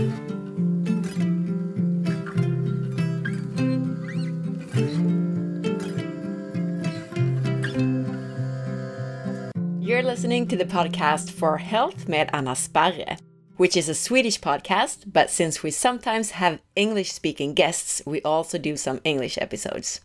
You're listening to the podcast For Health med Anna Sparre, which is a Swedish podcast, but since we sometimes have English speaking guests, we also do some English episodes.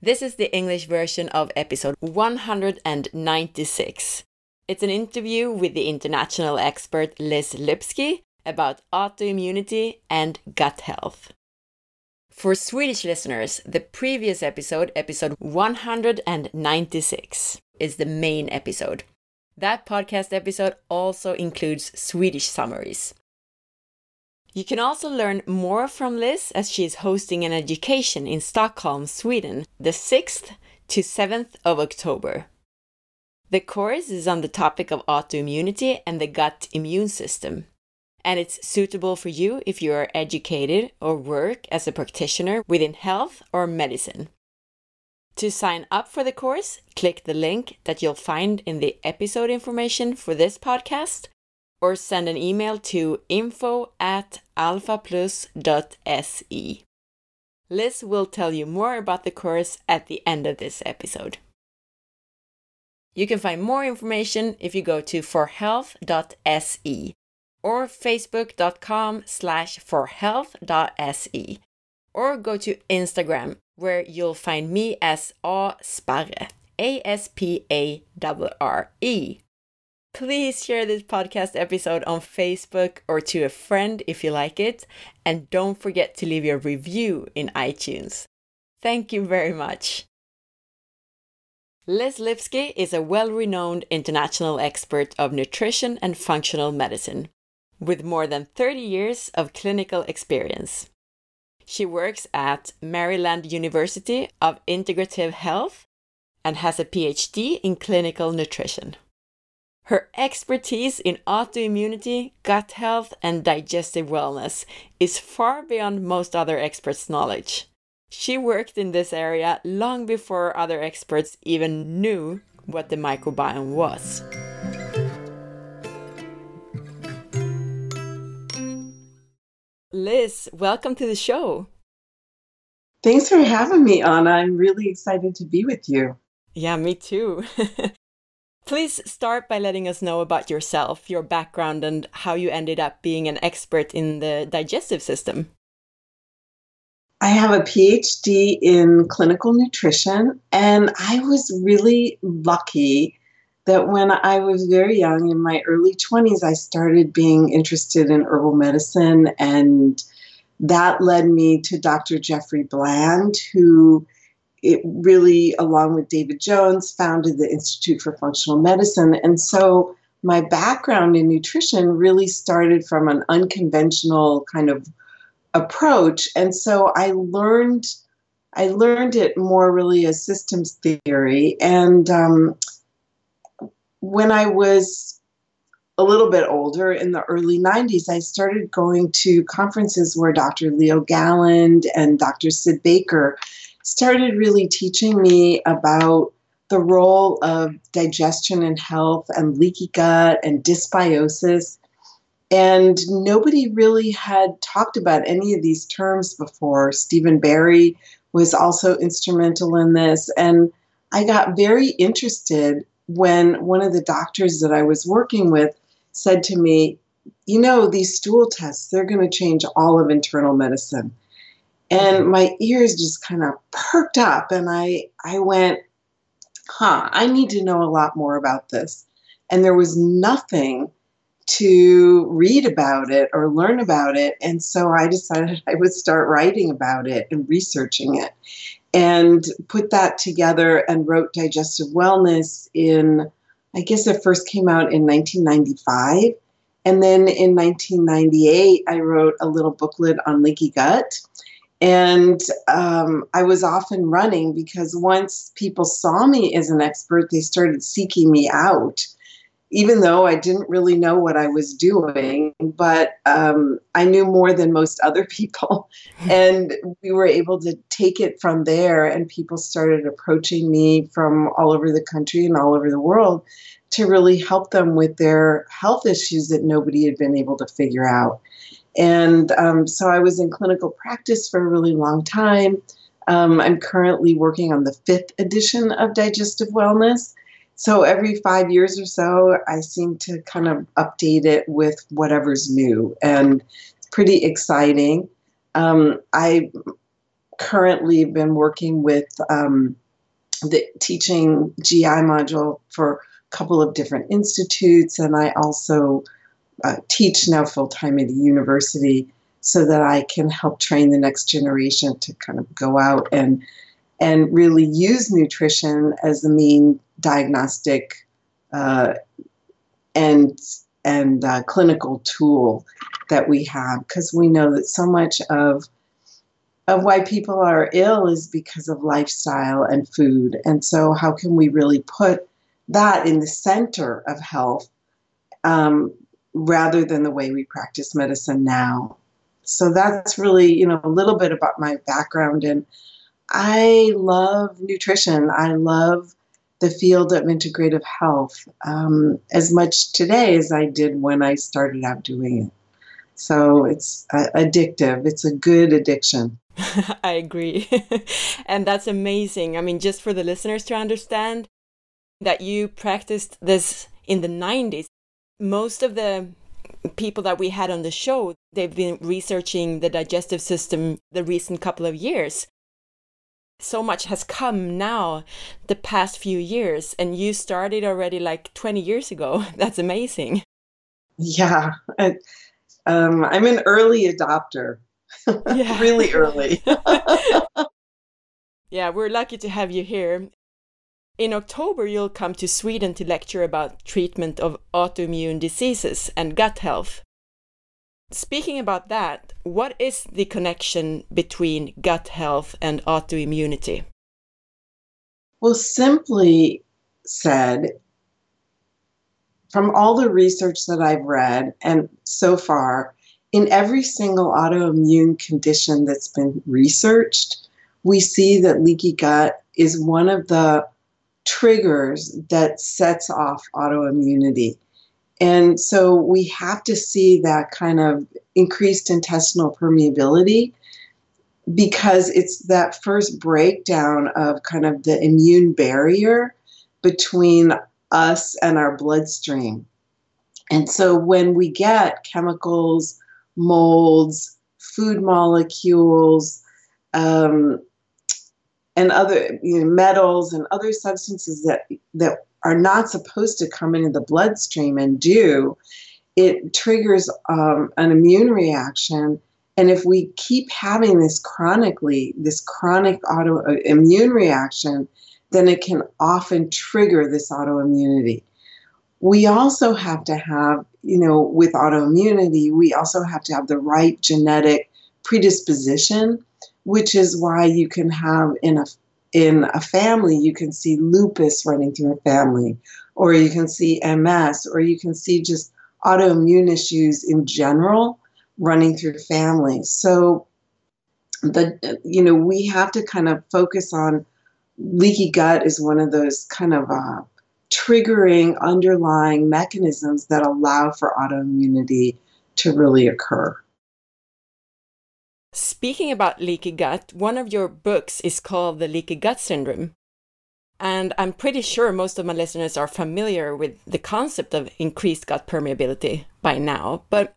This is the English version of episode 196. It's an interview with the international expert Liz Lipski about autoimmunity and gut health. For Swedish listeners, the previous episode, episode 196, is the main episode. That podcast episode also includes Swedish summaries. You can also learn more from Liz as she is hosting an education in Stockholm, Sweden, the 6th to 7th of October. The course is on the topic of autoimmunity and the gut immune system, and it's suitable for you if you are educated or work as a practitioner within health or medicine. To sign up for the course, click the link that you'll find in the episode information for this podcast or send an email to info at alphaplus.se. Liz will tell you more about the course at the end of this episode. You can find more information if you go to forhealth.se or facebook.com slash forhealth.se or go to Instagram where you'll find me as A Sparre, A S P A R R E. Please share this podcast episode on Facebook or to a friend if you like it, and don't forget to leave your review in iTunes. Thank you very much. Liz Lipski is a well renowned international expert of nutrition and functional medicine, with more than 30 years of clinical experience. She works at Maryland University of Integrative Health and has a PhD in clinical nutrition. Her expertise in autoimmunity, gut health, and digestive wellness is far beyond most other experts' knowledge. She worked in this area long before other experts even knew what the microbiome was. Liz, welcome to the show. Thanks for having me, Anna. I'm really excited to be with you. Yeah, me too. Please start by letting us know about yourself, your background, and how you ended up being an expert in the digestive system. I have a PhD in clinical nutrition, and I was really lucky that when I was very young, in my early 20s, I started being interested in herbal medicine. And that led me to Dr. Jeffrey Bland, who it really, along with David Jones, founded the Institute for Functional Medicine. And so my background in nutrition really started from an unconventional kind of approach. And so I learned. I learned it more really as systems theory, and um, when I was a little bit older in the early 90s, I started going to conferences where Dr. Leo Galland and Dr. Sid Baker started really teaching me about the role of digestion and health and leaky gut and dysbiosis. And nobody really had talked about any of these terms before. Stephen Barrie was also instrumental in this. And I got very interested when one of the doctors that I was working with said to me, You know, these stool tests, they're going to change all of internal medicine. And mm-hmm. my ears just kind of perked up, and I, I went, Huh, I need to know a lot more about this. And there was nothing to read about it or learn about it. And so I decided I would start writing about it and researching it and put that together and wrote Digestive Wellness in, I guess it first came out in 1995. And then in 1998, I wrote a little booklet on leaky gut. And um, I was off and running because once people saw me as an expert, they started seeking me out even though I didn't really know what I was doing, but um, I knew more than most other people. and we were able to take it from there, and people started approaching me from all over the country and all over the world to really help them with their health issues that nobody had been able to figure out. And um, so I was in clinical practice for a really long time. Um, I'm currently working on the fifth edition of Digestive Wellness. So every five years or so, I seem to kind of update it with whatever's new, and it's pretty exciting. Um, I currently been working with um, the teaching GI module for a couple of different institutes, and I also uh, teach now full time at a university so that I can help train the next generation to kind of go out and and really use nutrition as the main diagnostic uh, and and uh, clinical tool that we have because we know that so much of of why people are ill is because of lifestyle and food. And so how can we really put that in the center of health um, rather than the way we practice medicine now? So that's really you know a little bit about my background. And i love nutrition. I love the field of integrative health um, as much today as i did when i started out doing it. So it's uh, addictive. It's a good addiction. I agree. And that's amazing. I mean just for the listeners to understand that you practiced this in the 90s most of the people that we had on the show, they've been researching the digestive system the recent couple of years. So much has come now the past few years, and you started already like 20 years ago. That's amazing. Yeah, I, um, I'm an early adopter. Yeah. really early. yeah, we're lucky to have you here. In October, you'll come to Sweden to lecture about treatment of autoimmune diseases and gut health. Speaking about that, what is the connection between gut health and autoimmunity? Well, simply said, from all the research that I've read and so far, in every single autoimmune condition that's been researched, we see that leaky gut is one of the triggers that sets off autoimmunity. And so we have to see that kind of increased intestinal permeability because it's that first breakdown of kind of the immune barrier between us and our bloodstream. And so when we get chemicals, molds, food molecules, um, and other you know, metals and other substances that that are not supposed to come into the bloodstream and do, it triggers um, an immune reaction. And if we keep having this chronically, this chronic autoimmune reaction, then it can often trigger this autoimmunity. We also have to have, you know, with autoimmunity, we also have to have the right genetic predisposition which is why you can have in a in a family you can see lupus running through a family or you can see MS or you can see just autoimmune issues in general running through families. So the you know we have to kind of focus on leaky gut is one of those kind of uh, triggering underlying mechanisms that allow for autoimmunity to really occur. Speaking about leaky gut, one of your books is called The Leaky Gut Syndrome. And I'm pretty sure most of my listeners are familiar with the concept of increased gut permeability by now. But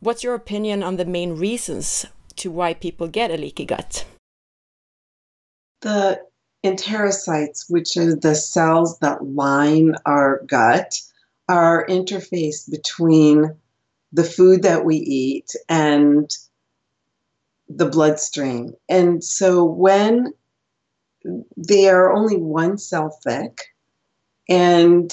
what's your opinion on the main reasons to why people get a leaky gut? The enterocytes, which are the cells that line our gut, are interface between the food that we eat and the bloodstream. And so when they are only one cell thick and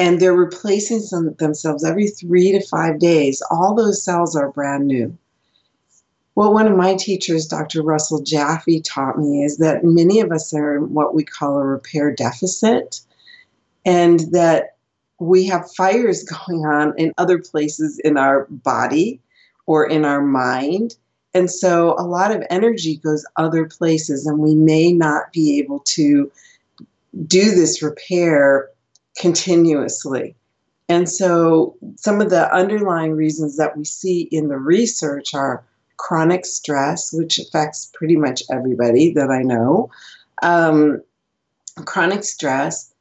and they're replacing some, themselves every three to five days, all those cells are brand new. What one of my teachers, Dr. Russell Jaffe, taught me is that many of us are in what we call a repair deficit, and that we have fires going on in other places in our body or in our mind and so a lot of energy goes other places, and we may not be able to do this repair continuously. And so, some of the underlying reasons that we see in the research are chronic stress, which affects pretty much everybody that I know, um, chronic stress,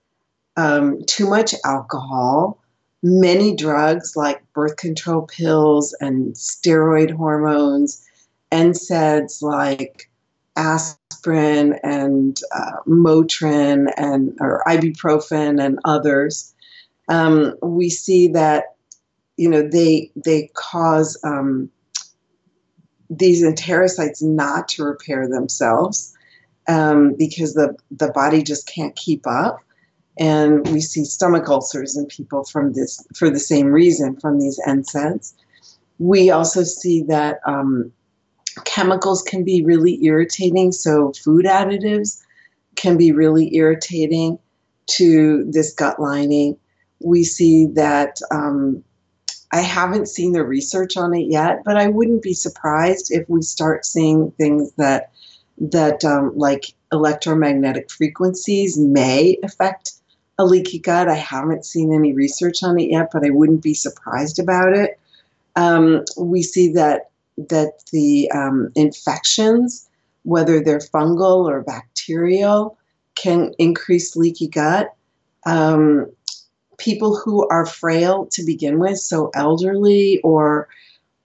um, too much alcohol, many drugs like birth control pills and steroid hormones, NSAIDs like aspirin and uh, Motrin and or ibuprofen and others. Um, we see that you know they they cause um, these enterocytes not to repair themselves um, because the the body just can't keep up and we see stomach ulcers in people from this for the same reason from these NSAIDs. We also see that um, chemicals can be really irritating. So food additives can be really irritating to this gut lining. We see that um, I haven't seen the research on it yet, but I wouldn't be surprised if we start seeing things that that um, like electromagnetic frequencies may affect a leaky gut. I haven't seen any research on it yet, but I wouldn't be surprised about it. Um, we see that that the um, infections, whether they're fungal or bacterial, can increase leaky gut. Um, people who are frail to begin with, so elderly or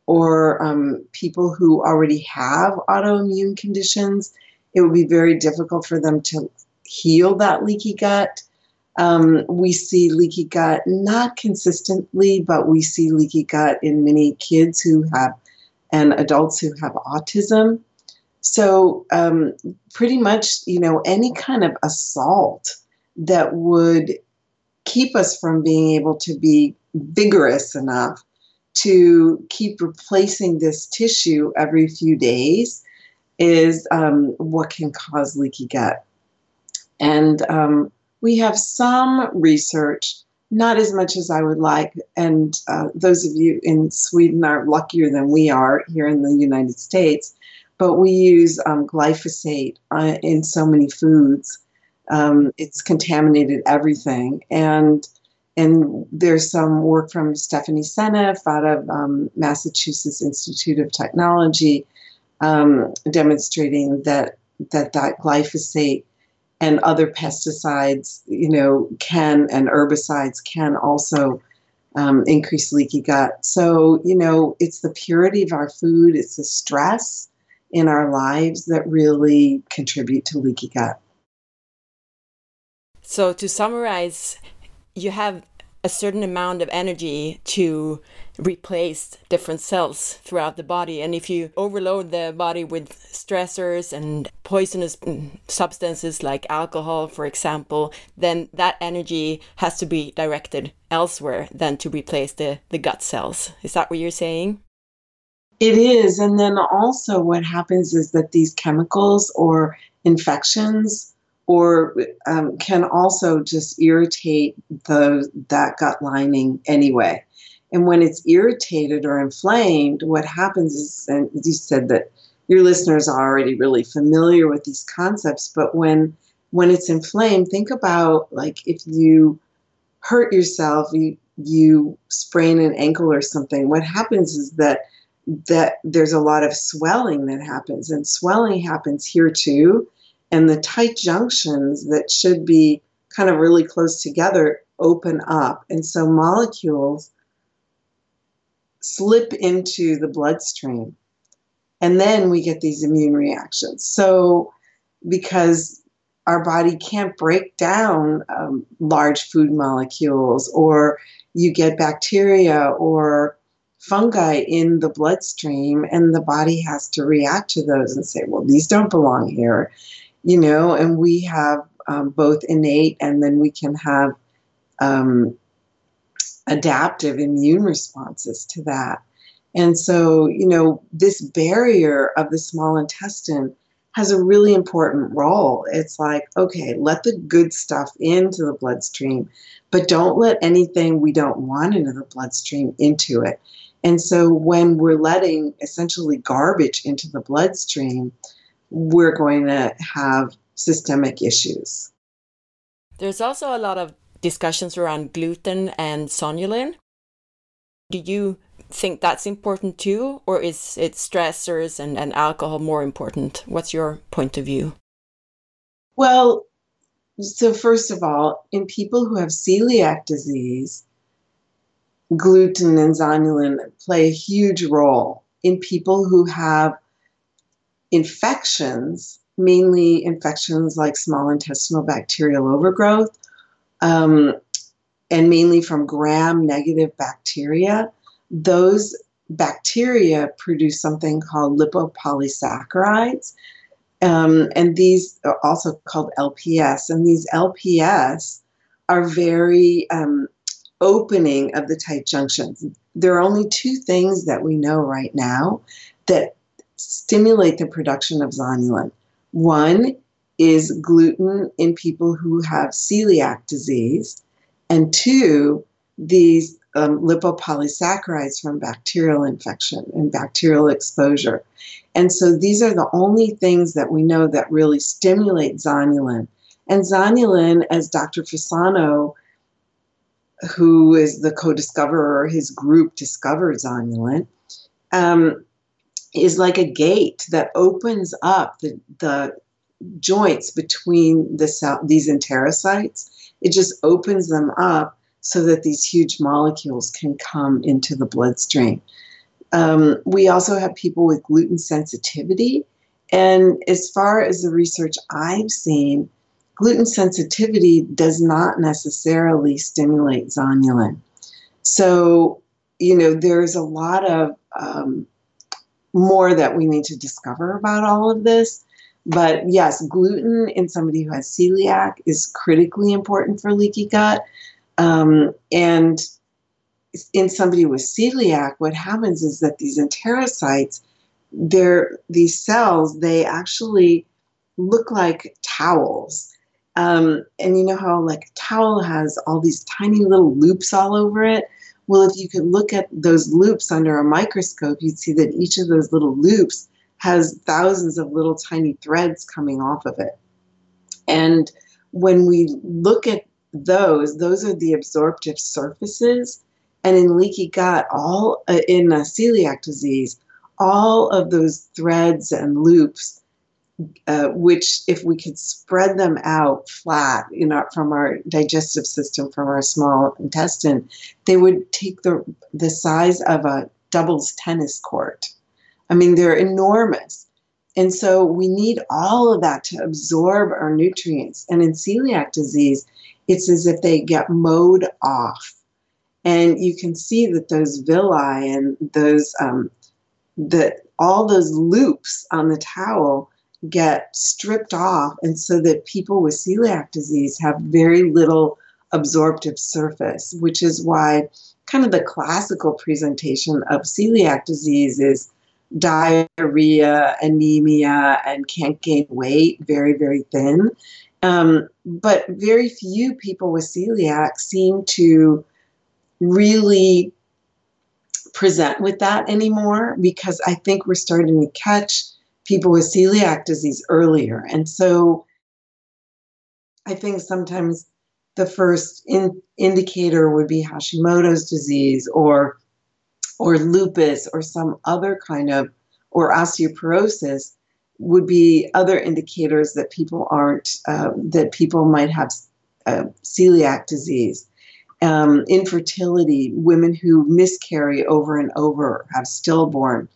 or um, people who already have autoimmune conditions, it would be very difficult for them to heal that leaky gut. Um, we see leaky gut not consistently, but we see leaky gut in many kids who have and adults who have autism. So, um, pretty much, you know, any kind of assault that would keep us from being able to be vigorous enough to keep replacing this tissue every few days is um, what can cause leaky gut. And um, we have some research, not as much as I would like, and uh, those of you in Sweden are luckier than we are here in the United States. But we use um, glyphosate uh, in so many foods. Um, it's contaminated everything, and and there's some work from Stephanie Seneff out of um, Massachusetts Institute of Technology um, demonstrating that that that glyphosate and other pesticides, you know, can and herbicides can also um, increase leaky gut. So, you know, it's the purity of our food, it's the stress in our lives that really contribute to leaky gut. So, to summarize, you have a certain amount of energy to replace different cells throughout the body. And if you overload the body with stressors and poisonous substances like alcohol, for example, then that energy has to be directed elsewhere than to replace the, the gut cells. Is that what you're saying? It is. And then also, what happens is that these chemicals or infections or um, can also just irritate the that gut lining anyway. And when it's irritated or inflamed, what happens is, and you said that your listeners are already really familiar with these concepts, but when when it's inflamed, think about like if you hurt yourself, you you sprain an ankle or something. What happens is that that there's a lot of swelling that happens, and swelling happens here too and the tight junctions that should be kind of really close together open up. And so molecules slip into the bloodstream. And then we get these immune reactions. So, because our body can't break down um, large food molecules, or you get bacteria or fungi in the bloodstream, and the body has to react to those and say, well, these don't belong here you know, and we have um, both innate and then we can have um, adaptive immune responses to that. And so, you know, this barrier of the small intestine has a really important role. It's like, okay, let the good stuff into the bloodstream, but don't let anything we don't want into the bloodstream into it. And so, when we're letting essentially garbage into the bloodstream, we're going to have systemic issues. There's also a lot of discussions around gluten and zonulin. Do you think that's important too, or is it stressors and, and alcohol more important? What's your point of view? Well, so first of all, in people who have celiac disease, gluten and zonulin play a huge role. In people who have infections, mainly infections like small intestinal bacterial overgrowth, um, and mainly from gram negative bacteria, those bacteria produce something called lipopolysaccharides. Um, and these are also called LPS. And these LPS are very um, opening of the tight junctions. There are only two things that we know right now that stimulate the production of zonulin. One is gluten in people who have celiac disease, and two, these um, lipopolysaccharides from bacterial infection and bacterial exposure. And so these are the only things that we know that really stimulate zonulin. And zonulin, as Dr. Fasano, who is the co discoverer, his group discovered zonulin, um, is like a gate that opens up the, the joints between the cell, these enterocytes. It just opens them up so that these huge molecules can come into the bloodstream. Um, we also have people with gluten sensitivity. And as far as the research I've seen, gluten sensitivity does not necessarily stimulate zonulin. So, you know, there's a lot of um, more that we need to discover about all of this. But yes, gluten in somebody who has celiac is critically important for leaky gut. Um, and in somebody with celiac, what happens is that these enterocytes, they're these cells, they actually look like towels. Um, and you know how like a towel has all these tiny little loops all over it? Well, if you could look at those loops under a microscope, you'd see that each of those little loops has thousands of little tiny threads coming off of it. And when we look at those, those are the absorptive surfaces. And in leaky gut, all uh, in uh, celiac disease, all of those threads and loops, uh, which if we could spread them out flat, you know, from our digestive system, from our small intestine, they would take the the size of a doubles tennis court. I mean, they're enormous. And so we need all of that to absorb our nutrients. And in celiac disease, it's as if they get mowed off. And you can see that those villi and those, um, that all those loops on the towel get stripped off. And so that people with celiac disease have very little absorptive surface, which is why kind of the classical presentation of celiac disease is diarrhea, anemia, and can't gain weight, very, very thin. Um, but very few people with celiac seem to really present with that anymore because I think we're starting to catch people with celiac disease earlier. And so I think sometimes the first in, indicator would be Hashimoto's disease or or lupus or some other kind of or osteoporosis would be other indicators that people aren't uh, that people might have uh, celiac disease. Um, infertility women who miscarry over and over have stillborn.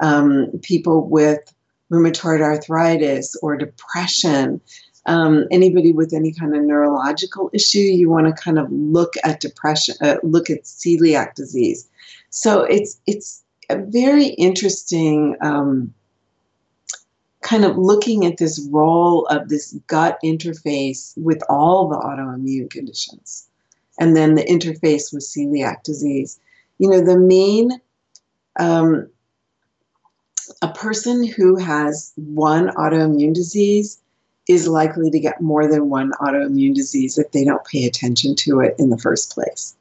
Um, people with rheumatoid arthritis or depression. Um, anybody with any kind of neurological issue you want to kind of look at depression uh, look at celiac disease so it's it's a very interesting um, kind of looking at this role of this gut interface with all the autoimmune conditions and then the interface with celiac disease. You know, the main, um, a person who has one autoimmune disease is likely to get more than one autoimmune disease if they don't pay attention to it in the first place.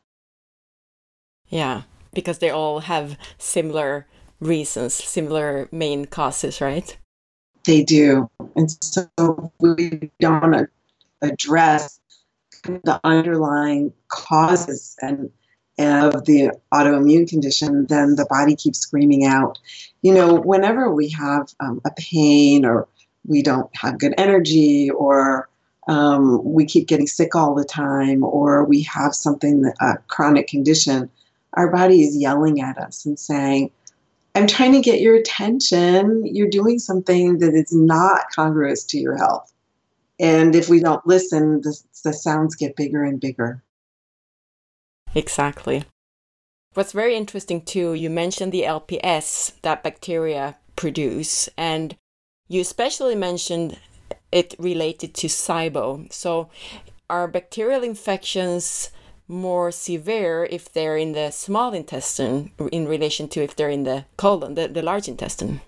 Yeah, because they all have similar reasons, similar main causes, right? They do. And so we don't address the underlying causes and of the autoimmune condition, then the body keeps screaming out. You know, whenever we have um, a pain or we don't have good energy or um, we keep getting sick all the time or we have something, a chronic condition, our body is yelling at us and saying, I'm trying to get your attention. You're doing something that is not congruous to your health. And if we don't listen, the, the sounds get bigger and bigger. Exactly. What's very interesting too, you mentioned the LPS that bacteria produce, and you especially mentioned it related to SIBO. So, are bacterial infections more severe if they're in the small intestine in relation to if they're in the colon, the, the large intestine?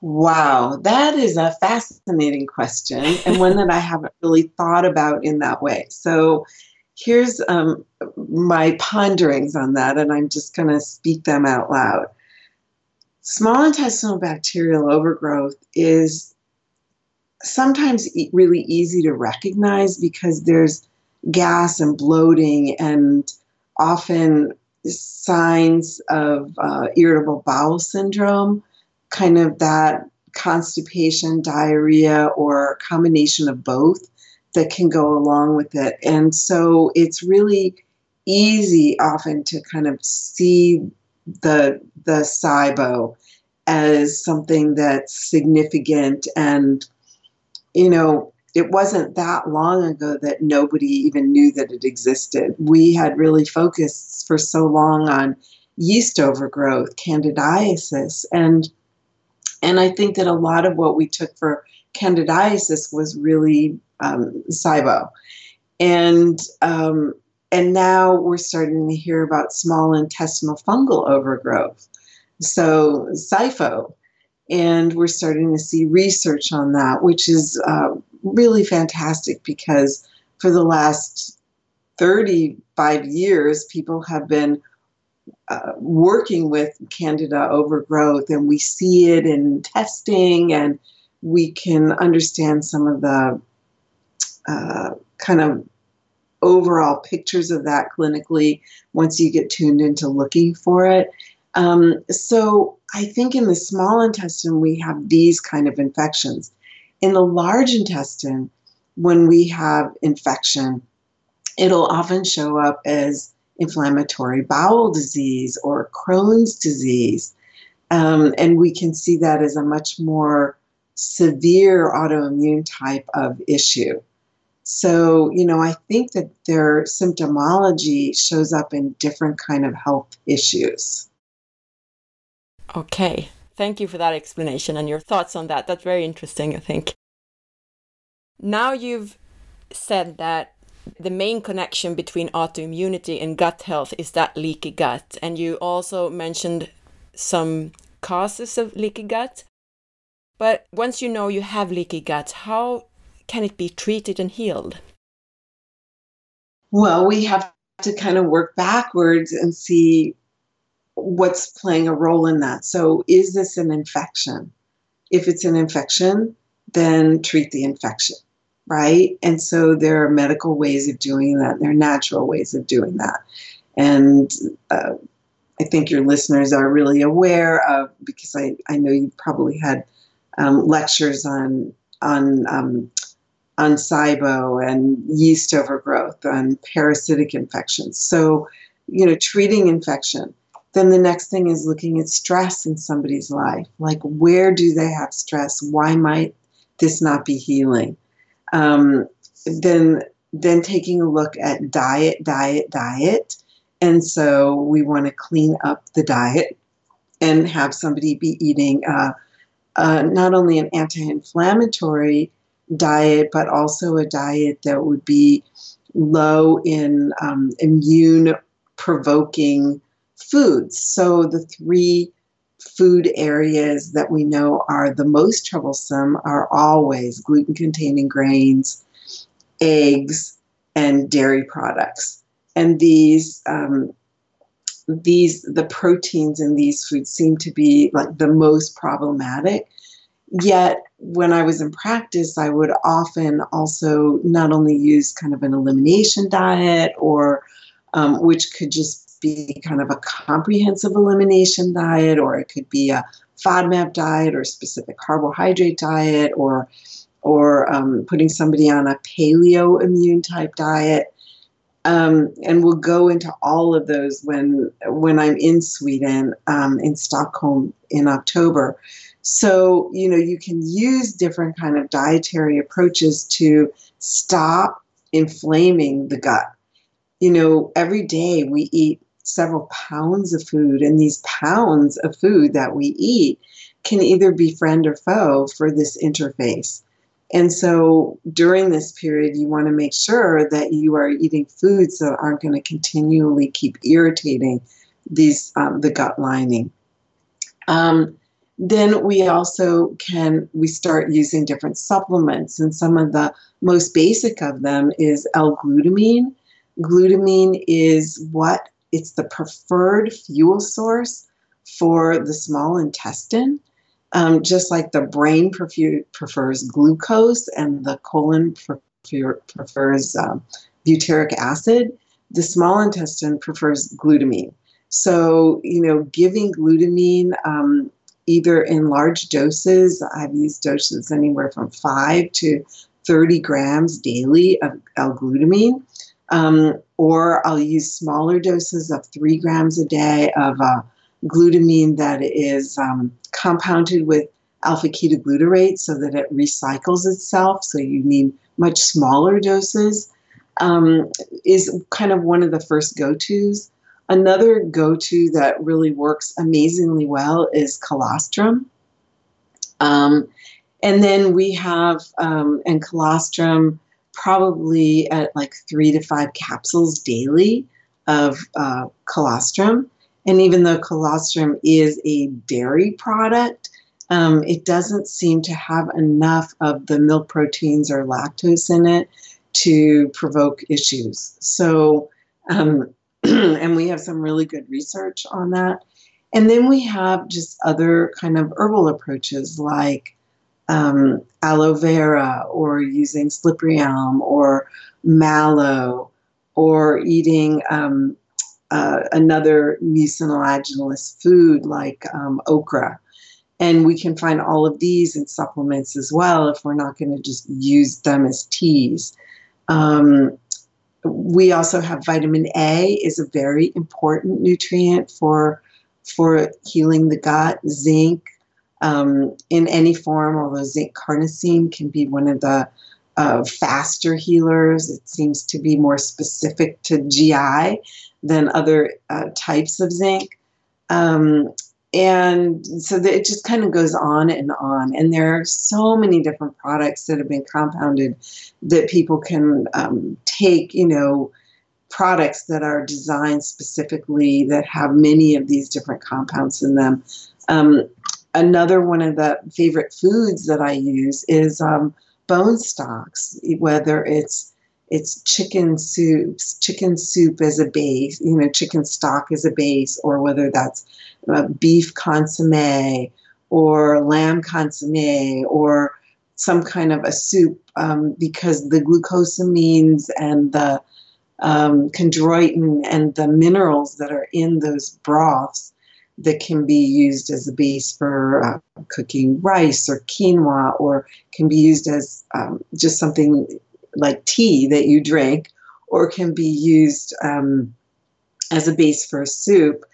Wow, that is a fascinating question and one that I haven't really thought about in that way. So, here's um, my ponderings on that, and I'm just going to speak them out loud. Small intestinal bacterial overgrowth is sometimes really easy to recognize because there's gas and bloating and often signs of uh, irritable bowel syndrome, kind of that constipation, diarrhea, or combination of both that can go along with it. And so it's really easy often to kind of see the the SIBO as something that's significant and you know it wasn't that long ago that nobody even knew that it existed. We had really focused for so long on yeast overgrowth, candidiasis, and and I think that a lot of what we took for candidiasis was really um, SIBO, and um, and now we're starting to hear about small intestinal fungal overgrowth, so SIFO, and we're starting to see research on that, which is uh, really fantastic because for the last 35 years, people have been uh, working with candida overgrowth, and we see it in testing, and we can understand some of the uh, kind of overall pictures of that clinically once you get tuned into looking for it. Um, so I think in the small intestine, we have these kind of infections. In the large intestine, when we have infection, it'll often show up as inflammatory bowel disease or Crohn's disease. Um, and we can see that as a much more severe autoimmune type of issue. So, you know, I think that their symptomology shows up in different kind of health issues. Okay. Thank you for that explanation and your thoughts on that. That's very interesting, I think. Now you've said that the main connection between autoimmunity and gut health is that leaky gut. And you also mentioned some causes of leaky gut. But once you know you have leaky gut, how can it be treated and healed? Well, we have to kind of work backwards and see what's playing a role in that. So, is this an infection? If it's an infection, then treat the infection, right? And so, there are medical ways of doing that, there are natural ways of doing that. And uh, I think your listeners are really aware of because I, I know you probably had um, lectures on on um, on SIBO and yeast overgrowth and parasitic infections. So, you know, treating infection then the next thing is looking at stress in somebody's life. Like, where do they have stress? Why might this not be healing? Um, then, then taking a look at diet, diet, diet. And so we want to clean up the diet and have somebody be eating uh, uh, not only an anti inflammatory diet, but also a diet that would be low in um, immune provoking foods. So the three food areas that we know are the most troublesome are always gluten containing grains, eggs, and dairy products. And these, um, these, the proteins in these foods seem to be like the most problematic. Yet when I was in practice, I would often also not only use kind of an elimination diet, or um, which could just be kind of a comprehensive elimination diet, or it could be a FODMAP diet or specific carbohydrate diet, or or um, putting somebody on a paleo immune type diet. Um, and we'll go into all of those when when I'm in Sweden, um, in Stockholm in October. So, you know, you can use different kind of dietary approaches to stop inflaming the gut. You know, every day we eat several pounds of food, and these pounds of food that we eat can either be friend or foe for this interface. And so during this period, you want to make sure that you are eating foods that aren't going to continually keep irritating these um, the gut lining. Um, then we also can we start using different supplements and some of the most basic of them is l-glutamine glutamine is what it's the preferred fuel source for the small intestine um, just like the brain prefer- prefers glucose and the colon prefer- prefers um, butyric acid the small intestine prefers glutamine so you know giving glutamine um, either in large doses. I've used doses anywhere from 5 to 30 grams daily of L-glutamine. Um, or I'll use smaller doses of 3 grams a day of uh, glutamine that is um, compounded with alpha ketoglutarate so that it recycles itself. So you need much smaller doses. Um, is kind of one of the first go tos. Another go to that really works amazingly well is colostrum. Um, and then we have, um, and colostrum probably at like three to five capsules daily of uh, colostrum. And even though colostrum is a dairy product, um, it doesn't seem to have enough of the milk proteins or lactose in it to provoke issues. So, um, and we have some really good research on that. And then we have just other kind of herbal approaches like um, aloe vera or using slippery elm or mallow or eating um, uh, another mucilaginous food like um, okra. And we can find all of these in supplements as well if we're not going to just use them as teas. Um, we also have vitamin A is a very important nutrient for for healing the gut. Zinc um, in any form, although zinc carnosine can be one of the uh, faster healers. It seems to be more specific to GI than other uh, types of zinc. Um, and so it just kind of goes on and on and there are so many different products that have been compounded that people can um, take you know products that are designed specifically that have many of these different compounds in them um, another one of the favorite foods that i use is um, bone stocks whether it's it's chicken soups, chicken soup as a base, you know, chicken stock as a base, or whether that's uh, beef consomme or lamb consomme or some kind of a soup um, because the glucosamines and the um, chondroitin and the minerals that are in those broths that can be used as a base for uh, cooking rice or quinoa or can be used as um, just something like tea that you drink, or can be used um, as a base for a soup.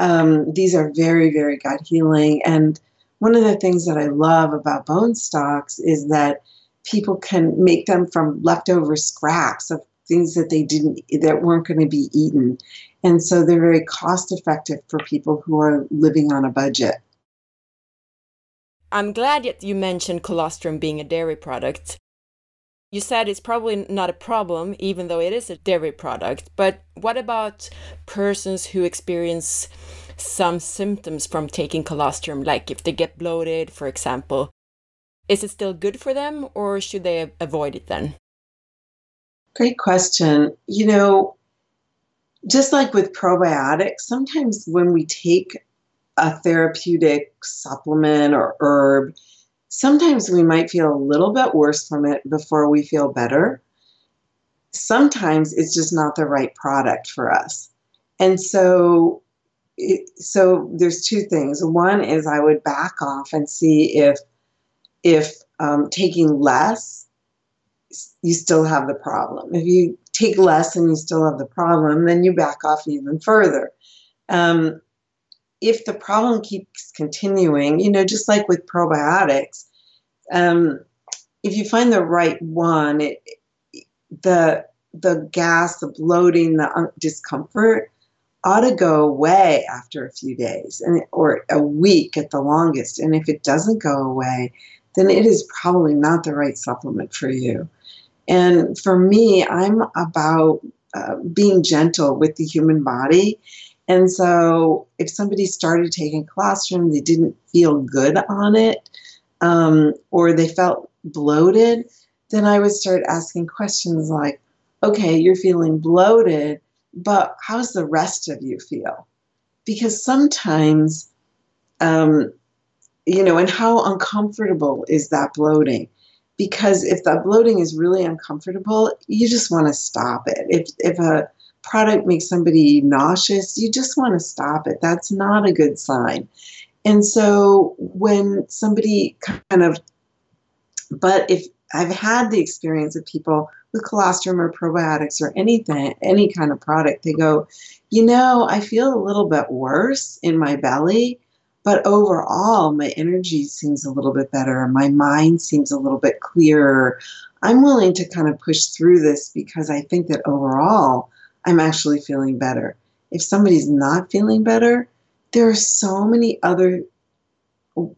Um, these are very, very gut healing. And one of the things that I love about bone stocks is that people can make them from leftover scraps of things that they didn't that weren't going to be eaten and so they're very cost effective for people who are living on a budget i'm glad that you mentioned colostrum being a dairy product you said it's probably not a problem, even though it is a dairy product. But what about persons who experience some symptoms from taking colostrum, like if they get bloated, for example? Is it still good for them, or should they avoid it then? Great question. You know, just like with probiotics, sometimes when we take a therapeutic supplement or herb, sometimes we might feel a little bit worse from it before we feel better. Sometimes it's just not the right product for us. And so it, so there's two things. One is I would back off and see if if um, taking less, you still have the problem. If you take less and you still have the problem, then you back off even further. Um, if the problem keeps continuing, you know, just like with probiotics, um, if you find the right one, it, the the gas, the bloating, the discomfort ought to go away after a few days and or a week at the longest. And if it doesn't go away, then it is probably not the right supplement for you. And for me, I'm about uh, being gentle with the human body. And so if somebody started taking colostrum, they didn't feel good on it, um, or they felt bloated, then I would start asking questions like, okay, you're feeling bloated, but how's the rest of you feel? Because sometimes, um, you know, and how uncomfortable is that bloating? Because if the bloating is really uncomfortable, you just want to stop it. If if a product makes somebody nauseous, you just want to stop it. That's not a good sign. And so when somebody kind of but if I've had the experience of people with colostrum or probiotics or anything, any kind of product, they go, you know, I feel a little bit worse in my belly but overall, my energy seems a little bit better. My mind seems a little bit clearer. I'm willing to kind of push through this because I think that overall, I'm actually feeling better. If somebody's not feeling better, there are so many other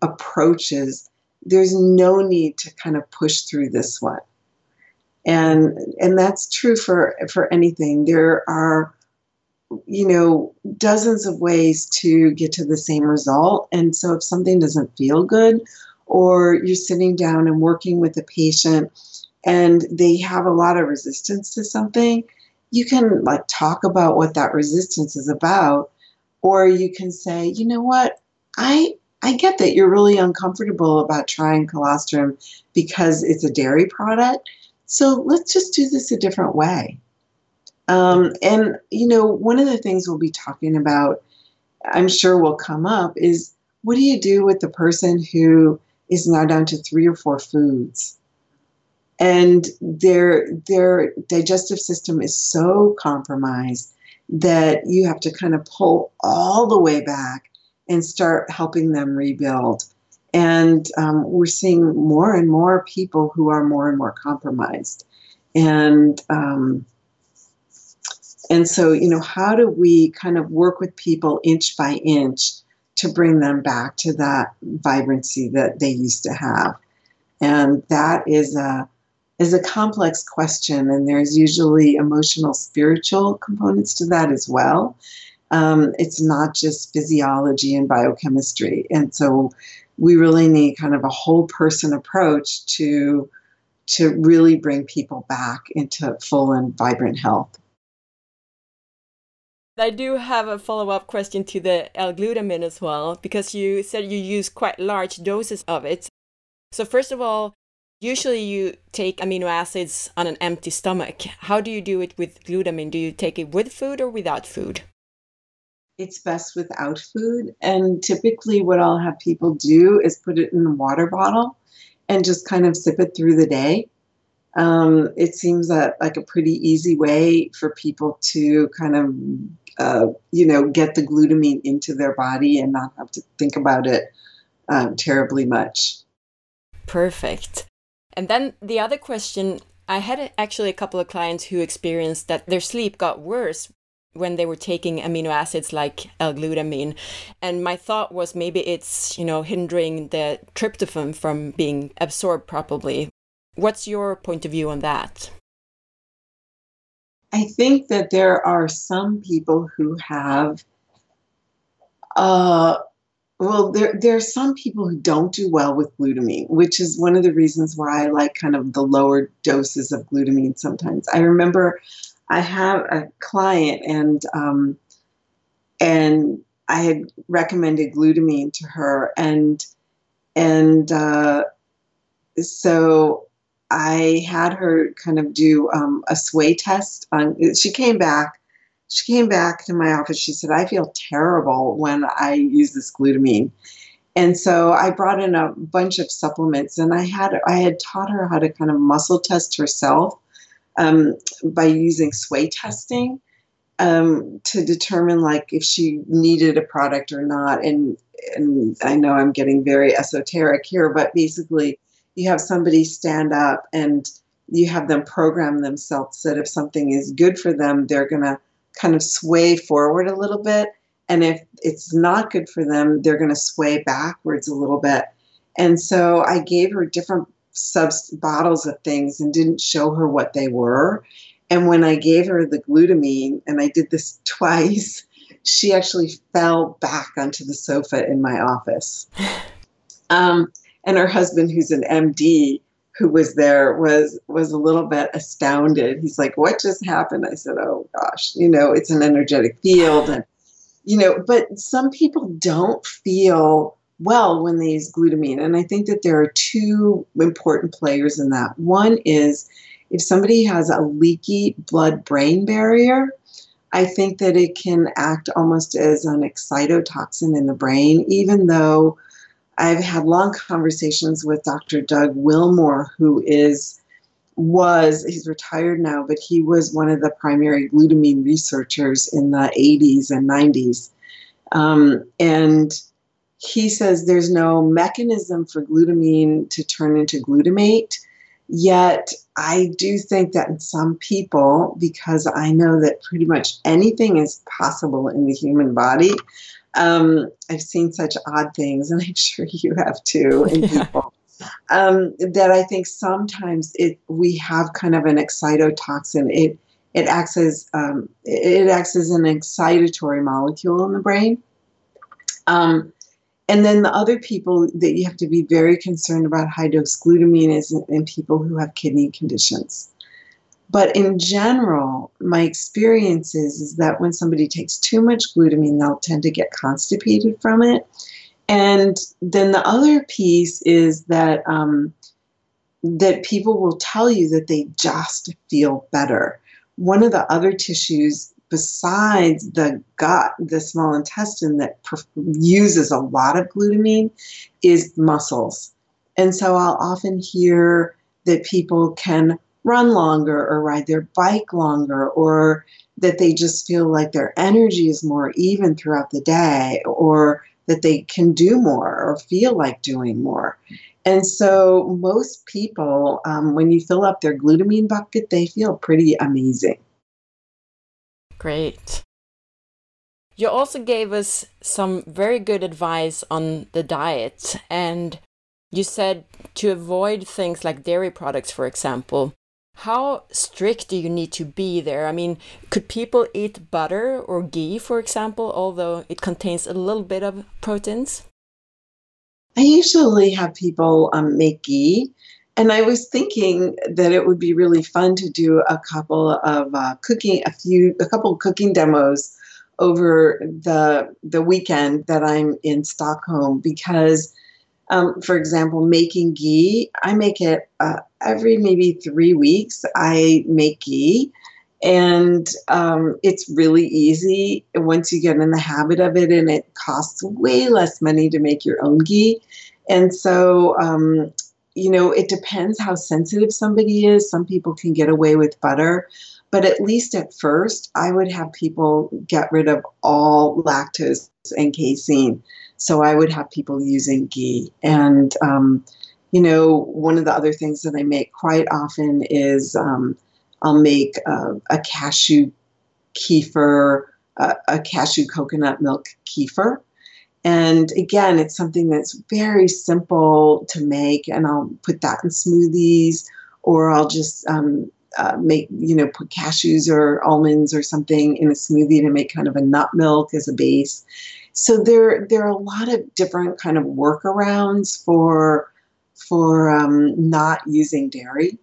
approaches. There's no need to kind of push through this one. And and that's true for for anything. There are you know, dozens of ways to get to the same result. And so if something doesn't feel good, or you're sitting down and working with a patient and they have a lot of resistance to something, you can like talk about what that resistance is about. Or you can say, you know what, I I get that you're really uncomfortable about trying colostrum because it's a dairy product. So let's just do this a different way. Um, and, you know, one of the things we'll be talking about, I'm sure will come up, is what do you do with the person who is now down to three or four foods? And their their digestive system is so compromised that you have to kind of pull all the way back and start helping them rebuild. And um, we're seeing more and more people who are more and more compromised. And um, and so, you know, how do we kind of work with people inch by inch to bring them back to that vibrancy that they used to have? And that is a is a complex question, and there's usually emotional, spiritual components to that as well. Um, it's not just physiology and biochemistry, and so we really need kind of a whole person approach to to really bring people back into full and vibrant health. I do have a follow up question to the L-glutamine as well, because you said you use quite large doses of it. So, first of all, usually you take amino acids on an empty stomach. How do you do it with glutamine? Do you take it with food or without food? It's best without food. And typically, what I'll have people do is put it in a water bottle and just kind of sip it through the day. Um, it seems that like a pretty easy way for people to kind of uh, you know, get the glutamine into their body and not have to think about it um, terribly much. Perfect. And then the other question I had actually a couple of clients who experienced that their sleep got worse when they were taking amino acids like L-glutamine and my thought was maybe it's you know hindering the tryptophan from being absorbed properly what's your point of view on that I think that there are some people who have, uh, well, there, there are some people who don't do well with glutamine, which is one of the reasons why I like kind of the lower doses of glutamine sometimes. I remember I have a client and, um, and I had recommended glutamine to her and, and, uh, so I had her kind of do um, a sway test. On, she came back. She came back to my office. She said, "I feel terrible when I use this glutamine." And so I brought in a bunch of supplements, and I had I had taught her how to kind of muscle test herself um, by using sway testing um, to determine like if she needed a product or not. And and I know I'm getting very esoteric here, but basically you have somebody stand up and you have them program themselves that if something is good for them, they're going to kind of sway forward a little bit. And if it's not good for them, they're going to sway backwards a little bit. And so I gave her different subs bottles of things and didn't show her what they were. And when I gave her the glutamine, and I did this twice, she actually fell back onto the sofa in my office. Um, and her husband, who's an MD, who was there, was was a little bit astounded. He's like, "What just happened?" I said, "Oh gosh, you know, it's an energetic field, and you know, but some people don't feel well when they use glutamine, and I think that there are two important players in that. One is if somebody has a leaky blood-brain barrier. I think that it can act almost as an excitotoxin in the brain, even though I've had long conversations with Dr. Doug Wilmore, who is was he's retired now, but he was one of the primary glutamine researchers in the 80s and 90s. Um, and he says there's no mechanism for glutamine to turn into glutamate. Yet, I do think that in some people, because I know that pretty much anything is possible in the human body, um, I've seen such odd things, and I'm sure you have too in people. Um, that I think sometimes it we have kind of an excitotoxin. It it acts as um, it acts as an excitatory molecule in the brain. Um, and then the other people that you have to be very concerned about high dose glutamine is in, in people who have kidney conditions. But in general, my experience is, is that when somebody takes too much glutamine, they'll tend to get constipated from it. And then the other piece is that um, that people will tell you that they just feel better. One of the other tissues besides the gut, the small intestine that uses a lot of glutamine, is muscles. And so I'll often hear that people can run longer or ride their bike longer or that they just feel like their energy is more even throughout the day or that they can do more or feel like doing more. And so, most people, um, when you fill up their glutamine bucket, they feel pretty amazing. Great. You also gave us some very good advice on the diet, and you said to avoid things like dairy products, for example. How strict do you need to be there? I mean, could people eat butter or ghee, for example, although it contains a little bit of proteins? I usually have people um, make ghee. And I was thinking that it would be really fun to do a couple of uh, cooking, a few, a couple of cooking demos over the the weekend that I'm in Stockholm because um, for example, making ghee, I make it uh, every maybe three weeks. I make ghee, and um, it's really easy once you get in the habit of it, and it costs way less money to make your own ghee. And so, um, you know, it depends how sensitive somebody is. Some people can get away with butter. But at least at first, I would have people get rid of all lactose and casein. So I would have people using ghee. And, um, you know, one of the other things that I make quite often is um, I'll make uh, a cashew kefir, uh, a cashew coconut milk kefir. And again, it's something that's very simple to make, and I'll put that in smoothies, or I'll just um, uh, make, you know, put cashews or almonds or something in a smoothie to make kind of a nut milk as a base. So there, there are a lot of different kind of workarounds for for um, not using dairy.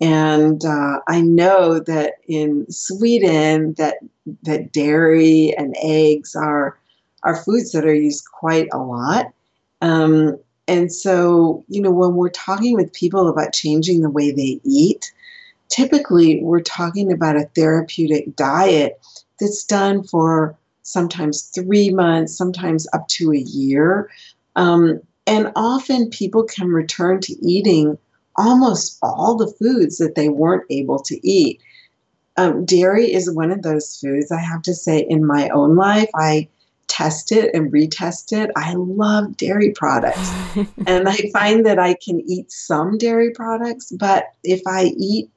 And uh, I know that in Sweden, that that dairy and eggs are are foods that are used quite a lot. Um, and so, you know, when we're talking with people about changing the way they eat, typically we're talking about a therapeutic diet that's done for sometimes three months, sometimes up to a year. Um, and often people can return to eating almost all the foods that they weren't able to eat. Um, dairy is one of those foods. I have to say, in my own life, I test it and retest it. I love dairy products. and I find that I can eat some dairy products, but if I eat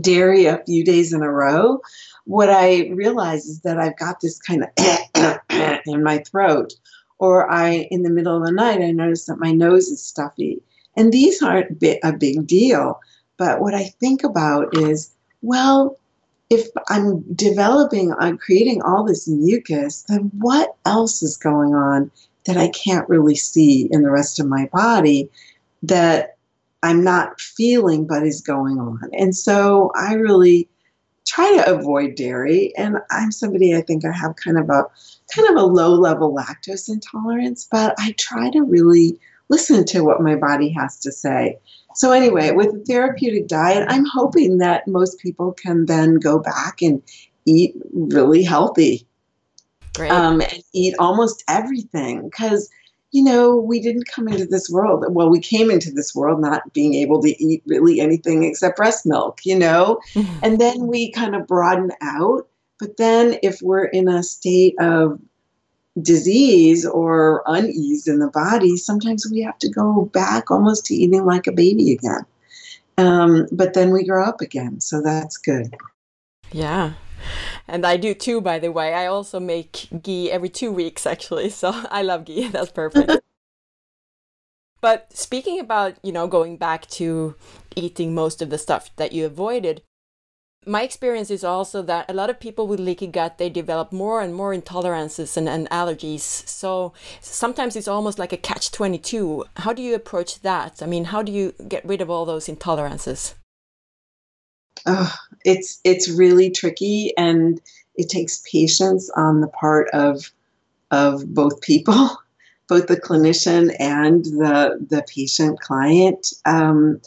dairy a few days in a row, what I realize is that I've got this kind of in my throat. Or I, in the middle of the night, I notice that my nose is stuffy. And these aren't a big deal. But what I think about is, well, if I'm developing, I'm creating all this mucus, then what else is going on that I can't really see in the rest of my body that I'm not feeling but is going on? And so I really try to avoid dairy. And I'm somebody I think I have kind of a kind of a low level lactose intolerance, but I try to really listen to what my body has to say. So, anyway, with a therapeutic diet, I'm hoping that most people can then go back and eat really healthy um, and eat almost everything. Because, you know, we didn't come into this world, well, we came into this world not being able to eat really anything except breast milk, you know? and then we kind of broaden out. But then if we're in a state of disease or unease in the body, sometimes we have to go back almost to eating like a baby again. Um, but then we grow up again, so that's good. Yeah. And I do too, by the way. I also make ghee every two weeks, actually. So I love ghee. That's perfect. but speaking about, you know, going back to eating most of the stuff that you avoided, my experience is also that a lot of people with leaky gut they develop more and more intolerances and, and allergies so sometimes it's almost like a catch 22 how do you approach that i mean how do you get rid of all those intolerances oh, it's it's really tricky and it takes patience on the part of of both people both the clinician and the the patient client um,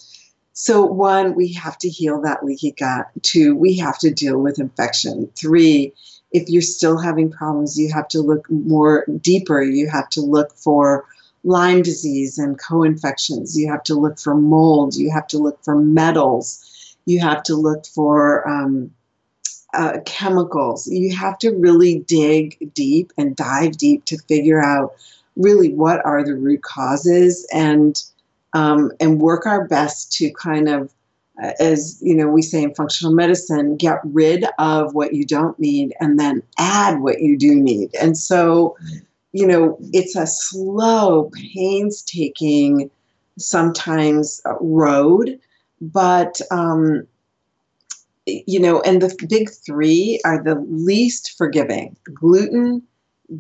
so, one, we have to heal that leaky gut. Two, we have to deal with infection. Three, if you're still having problems, you have to look more deeper. You have to look for Lyme disease and co infections. You have to look for mold. You have to look for metals. You have to look for um, uh, chemicals. You have to really dig deep and dive deep to figure out really what are the root causes and um, and work our best to kind of uh, as you know we say in functional medicine get rid of what you don't need and then add what you do need and so you know it's a slow painstaking sometimes uh, road but um, you know and the big three are the least forgiving gluten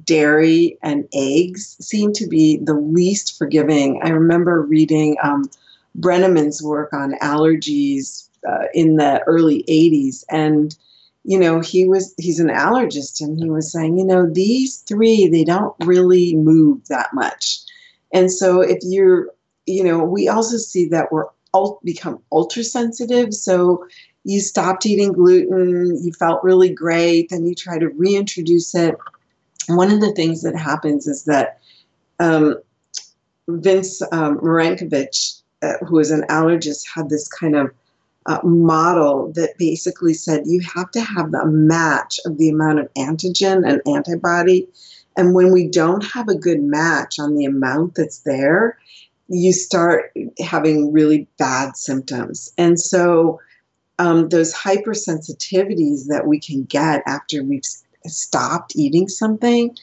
dairy and eggs seem to be the least forgiving. I remember reading um, Brenneman's work on allergies uh, in the early 80s and you know he was he's an allergist and he was saying you know these three they don't really move that much and so if you're you know we also see that we're become ultra sensitive so you stopped eating gluten you felt really great then you try to reintroduce it one of the things that happens is that um, Vince um, uh, who is an allergist, had this kind of uh, model that basically said you have to have a match of the amount of antigen and antibody. And when we don't have a good match on the amount that's there, you start having really bad symptoms. And so, um, those hypersensitivities that we can get after we've stopped eating something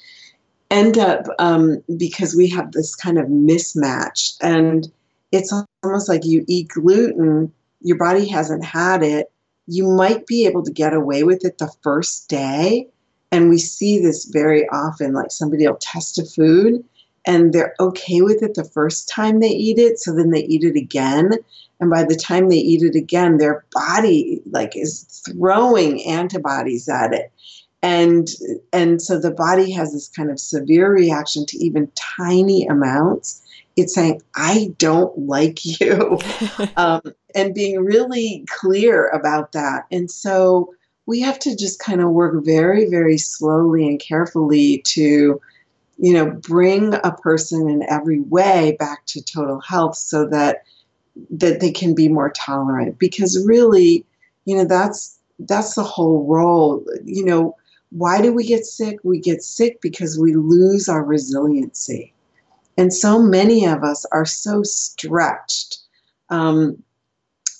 end up um, because we have this kind of mismatch and it's almost like you eat gluten your body hasn't had it you might be able to get away with it the first day and we see this very often like somebody will test a food and they're okay with it the first time they eat it so then they eat it again. And by the time they eat it again their body like is throwing antibodies at it. And and so the body has this kind of severe reaction to even tiny amounts. It's saying i don't like you. Um, and being really clear about that. And so we have to just kind of work very very slowly and carefully to you know bring a person in every way back to total health so that that they can be more tolerant because really you know that's that's the whole role you know why do we get sick? We get sick because we lose our resiliency. And so many of us are so stretched. Um,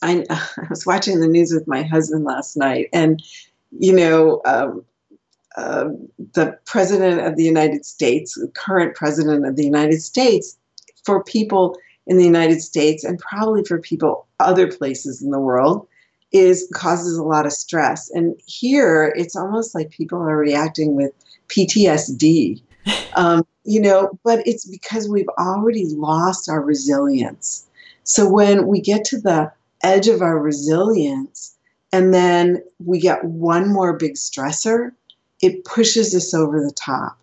I, I, was watching the news with my husband last night, and you know, um, uh, the president of the United States, the current president of the United States, for people in the United States and probably for people other places in the world, is causes a lot of stress. And here it's almost like people are reacting with PTSD. Um, you know, but it's because we've already lost our resilience. So when we get to the edge of our resilience and then we get one more big stressor, it pushes us over the top.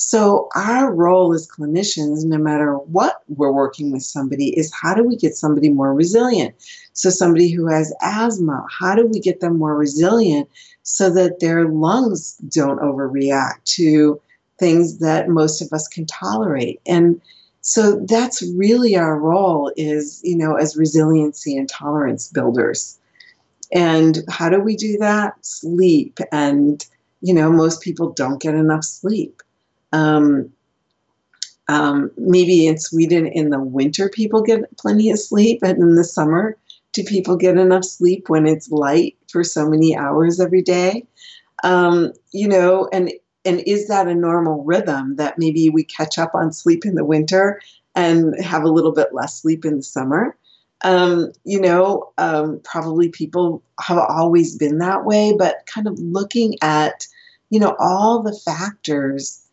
So, our role as clinicians, no matter what we're working with somebody, is how do we get somebody more resilient? So, somebody who has asthma, how do we get them more resilient so that their lungs don't overreact to things that most of us can tolerate? And so that's really our role is, you know, as resiliency and tolerance builders. And how do we do that? Sleep. And, you know, most people don't get enough sleep. Um, um, maybe in Sweden in the winter people get plenty of sleep, and in the summer, do people get enough sleep when it's light for so many hours every day? Um, you know, and and is that a normal rhythm that maybe we catch up on sleep in the winter and have a little bit less sleep in the summer? Um, you know, um, probably people have always been that way, but kind of looking at, you know, all the factors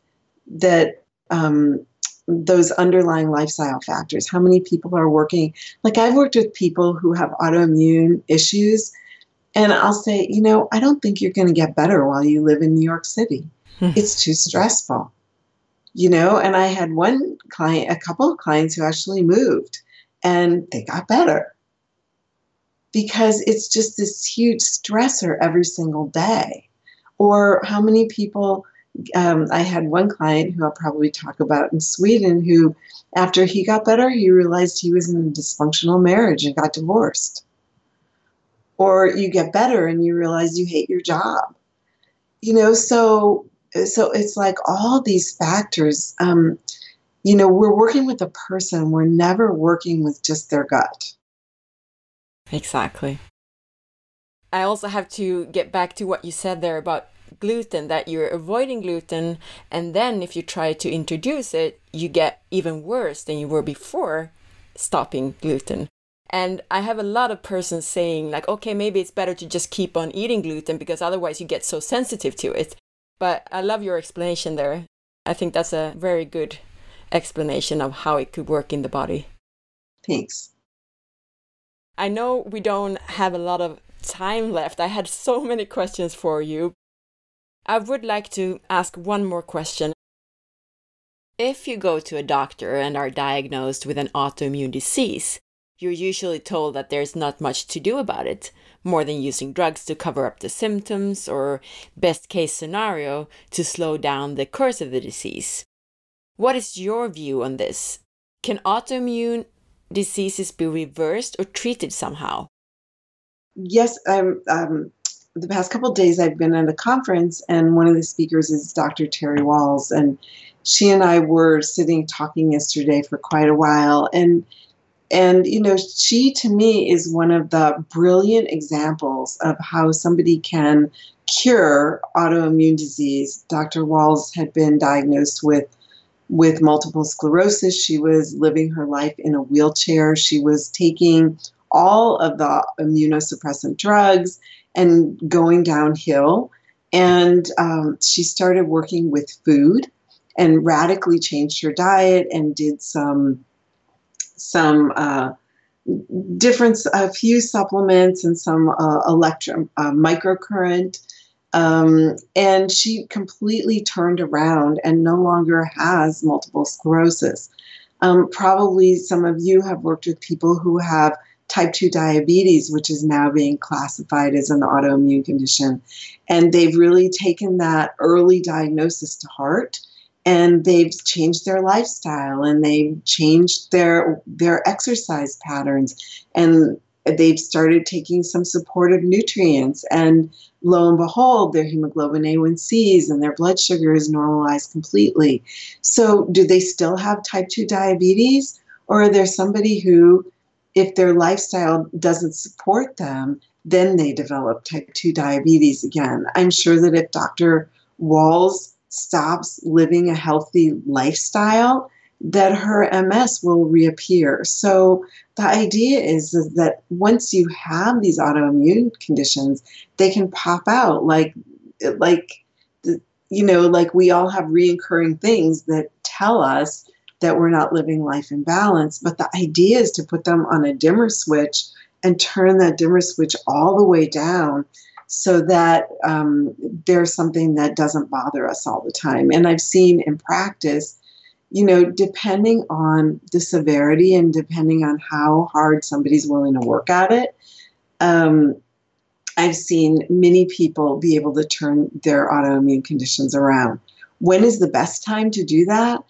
that um, those underlying lifestyle factors. How many people are working? Like I've worked with people who have autoimmune issues, and I'll say, you know, I don't think you're going to get better while you live in New York City. Hmm. it's too stressful. You know, and I had one client, a couple of clients who actually moved and they got better because it's just this huge stressor every single day. Or how many people um, I had one client who I'll probably talk about in Sweden who, after he got better, he realized he was in a dysfunctional marriage and got divorced. Or you get better and you realize you hate your job. You know, so so it's like all these factors. Um, you know, we're working with a person. We're never working with just their gut. Exactly. I also have to get back to what you said there about gluten that you're avoiding gluten and then if you try to introduce it you get even worse than you were before stopping gluten and i have a lot of persons saying like okay maybe it's better to just keep on eating gluten because otherwise you get so sensitive to it but i love your explanation there i think that's a very good explanation of how it could work in the body thanks i know we don't have a lot of time left. I had so many questions for you, I would like to ask one more question. If you go to a doctor and are diagnosed with an autoimmune disease, you're usually told that there's not much to do about it, more than using drugs to cover up the symptoms or, best case scenario, to slow down the course of the disease. What is your view on this? Can autoimmune diseases be reversed or treated somehow? Yes, I'm. Um, the past couple days I've been at a conference and one of the speakers is Dr. Terry Wahls, and she and I were sitting talking yesterday for quite a while and and you know she to me is one of the brilliant examples of how somebody can cure autoimmune disease. Dr. Wahls had been diagnosed with with multiple sclerosis. She was living her life in a wheelchair. She was taking all of the immunosuppressant drugs and going downhill. And um, she started working with food and radically changed her diet and did some some uh, different a few supplements and some uh, electro uh, microcurrent Um, and she completely turned around and no longer has multiple sclerosis. Um, probably some of you have worked with people who have type 2 diabetes, which is now being classified as an autoimmune condition. And they've really taken that early diagnosis to heart and they've changed their lifestyle and they've changed their their exercise patterns and they've started taking some supportive nutrients. And lo and behold their hemoglobin a1cs and their blood sugar is normalized completely. So do they still have type 2 diabetes or are there somebody who if their lifestyle doesn't support them then they develop type 2 diabetes again? I'm sure that if dr Wahls stops living a healthy lifestyle that her MS will reappear. So the idea is, is that once you have these autoimmune conditions, they can pop out like like you know like we all have reoccurring things that tell us that we're not living life in balance. But the idea is to put them on a dimmer switch and turn that dimmer switch all the way down so that um, there's something that doesn't bother us all the time. And I've seen in practice you know, depending on the severity and depending on how hard somebody's willing to work at it, um, I've seen many people be able to turn their autoimmune conditions around. When is the best time to do that?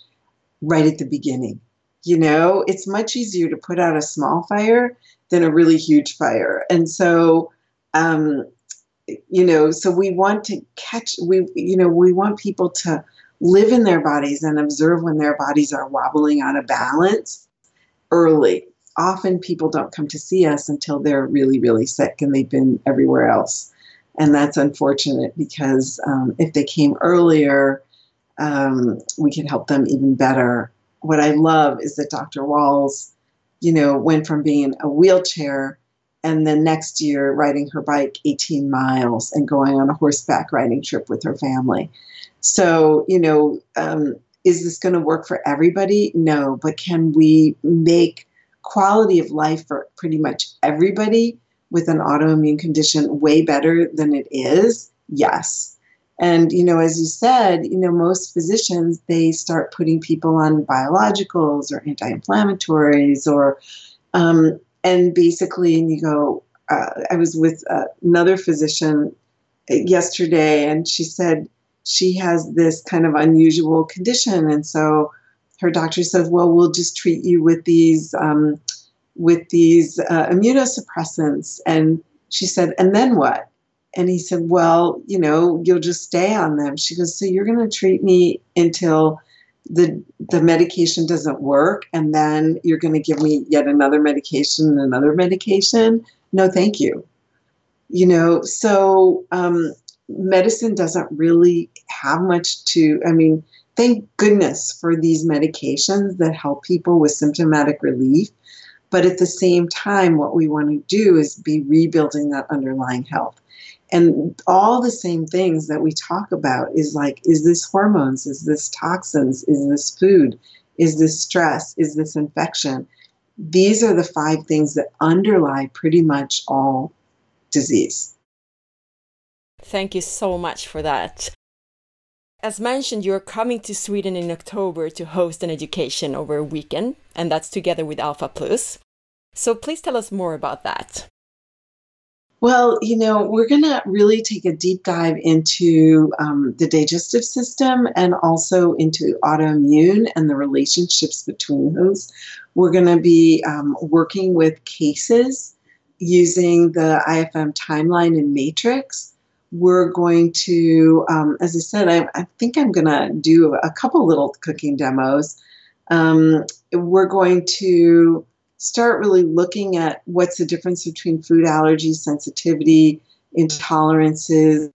Right at the beginning. You know, it's much easier to put out a small fire than a really huge fire. And so, um, you know, so we want to catch, we, you know, we want people to live in their bodies and observe when their bodies are wobbling out of balance early. Often people don't come to see us until they're really, really sick and they've been everywhere else. And that's unfortunate because um, if they came earlier, um, we could help them even better. What I love is that Dr. Wahls, you know, went from being a wheelchair and then next year riding her bike 18 miles and going on a horseback riding trip with her family. So, you know, um, is this going to work for everybody? No, but can we make quality of life for pretty much everybody with an autoimmune condition way better than it is? Yes. And, you know, as you said, you know, most physicians, they start putting people on biologicals or anti inflammatories or, um, and basically, and you go, uh, I was with uh, another physician yesterday, and she said, she has this kind of unusual condition. And so her doctor says, well, we'll just treat you with these, um, with these uh, immunosuppressants. And she said, and then what? And he said, well, you know, you'll just stay on them. She goes, so you're going to treat me until the the medication doesn't work and then you're going to give me yet another medication another medication no thank you you know so um, medicine doesn't really have much to, I mean, thank goodness for these medications that help people with symptomatic relief. But at the same time, what we want to do is be rebuilding that underlying health. And all the same things that we talk about is like, is this hormones? Is this toxins? Is this food? Is this stress? Is this infection? These are the five things that underlie pretty much all disease. Thank you so much for that. As mentioned, you're coming to Sweden in October to host an education over a weekend, and that's together with Alpha Plus. So please tell us more about that. Well, you know, we're going to really take a deep dive into um, the digestive system and also into autoimmune and the relationships between those. We're going to be um, working with cases using the IFM timeline and matrix we're going to, um, as I said, I, I think I'm going to do a couple little cooking demos. Um, we're going to start really looking at what's the difference between food allergy, sensitivity, intolerances,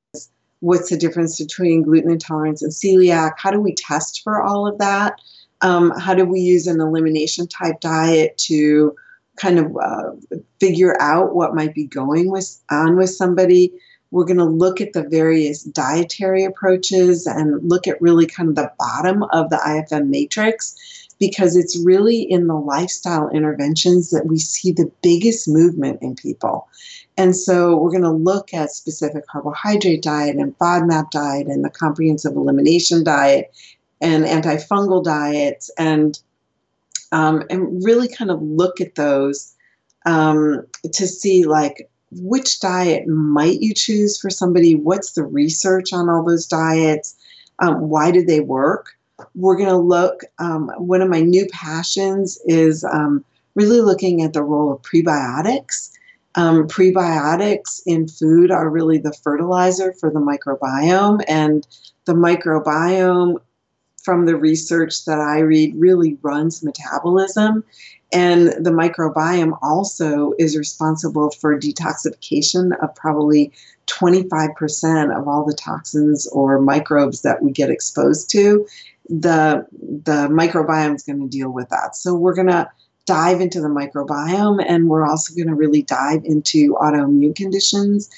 what's the difference between gluten intolerance and celiac, how do we test for all of that? Um, how do we use an elimination type diet to kind of uh, figure out what might be going with, on with somebody? We're going to look at the various dietary approaches and look at really kind of the bottom of the IFM matrix because it's really in the lifestyle interventions that we see the biggest movement in people. And so we're going to look at specific carbohydrate diet and FODMAP diet and the comprehensive elimination diet and antifungal diets and um, and really kind of look at those um, to see like which diet might you choose for somebody? What's the research on all those diets? Um, why do they work? We're going to look um, one of my new passions is um, really looking at the role of prebiotics. Um, prebiotics in food are really the fertilizer for the microbiome and the microbiome from the research that I read really runs metabolism. And the microbiome also is responsible for detoxification of probably 25% of all the toxins or microbes that we get exposed to. The, the microbiome is going to deal with that. So we're going to dive into the microbiome and we're also going to really dive into autoimmune conditions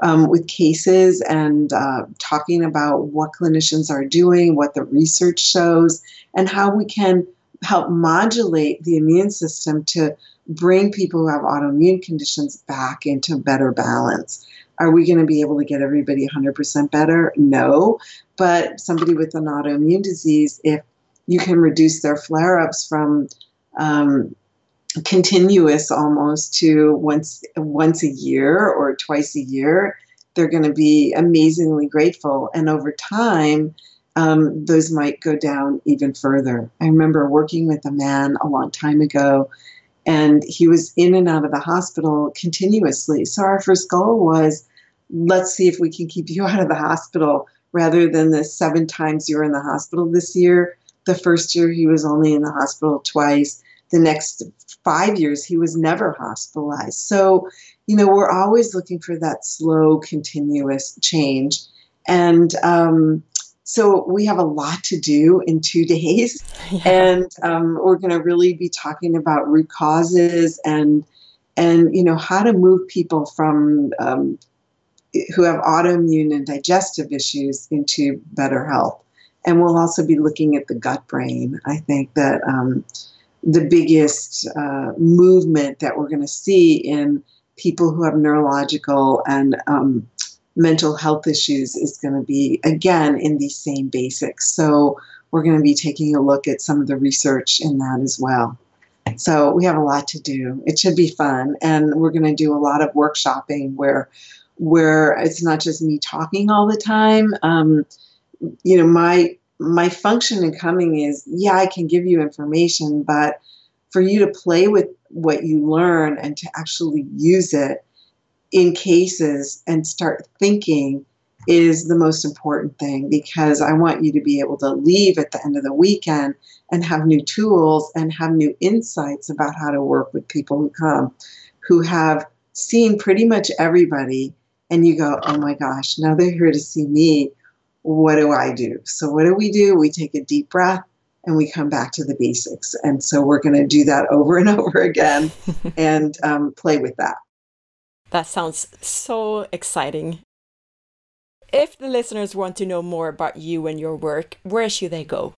um, with cases and uh, talking about what clinicians are doing, what the research shows, and how we can help modulate the immune system to bring people who have autoimmune conditions back into better balance. Are we going to be able to get everybody 100% better? No. But somebody with an autoimmune disease, if you can reduce their flare ups from um, continuous almost to once once a year or twice a year they're going to be amazingly grateful. And over time um, those might go down even further. I remember working with a man a long time ago and he was in and out of the hospital continuously. So our first goal was let's see if we can keep you out of the hospital rather than the seven times you were in the hospital this year. The first year he was only in the hospital twice the next five years, he was never hospitalized. So, you know, we're always looking for that slow, continuous change. And um, so we have a lot to do in two days. Yeah. And um, we're going to really be talking about root causes and, and, you know, how to move people from um, who have autoimmune and digestive issues into better health. And we'll also be looking at the gut brain. I think that um, the biggest uh, movement that we're going to see in people who have neurological and um, mental health issues is going to be again in these same basics. So we're going to be taking a look at some of the research in that as well. So we have a lot to do. It should be fun, and we're going to do a lot of workshopping where where it's not just me talking all the time. Um, you know, my my function in coming is yeah, I can give you information, but for you to play with what you learn and to actually use it in cases and start thinking is the most important thing because I want you to be able to leave at the end of the weekend and have new tools and have new insights about how to work with people who come who have seen pretty much everybody and you go, oh my gosh, now they're here to see me what do I do? So, what do we do? We take a deep breath and we come back to the basics. And so, we're going to do that over and over again and um, play with that. That sounds so exciting. If the listeners want to know more about you and your work, where should they go?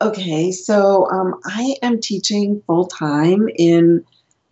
Okay, so um, I am teaching full time in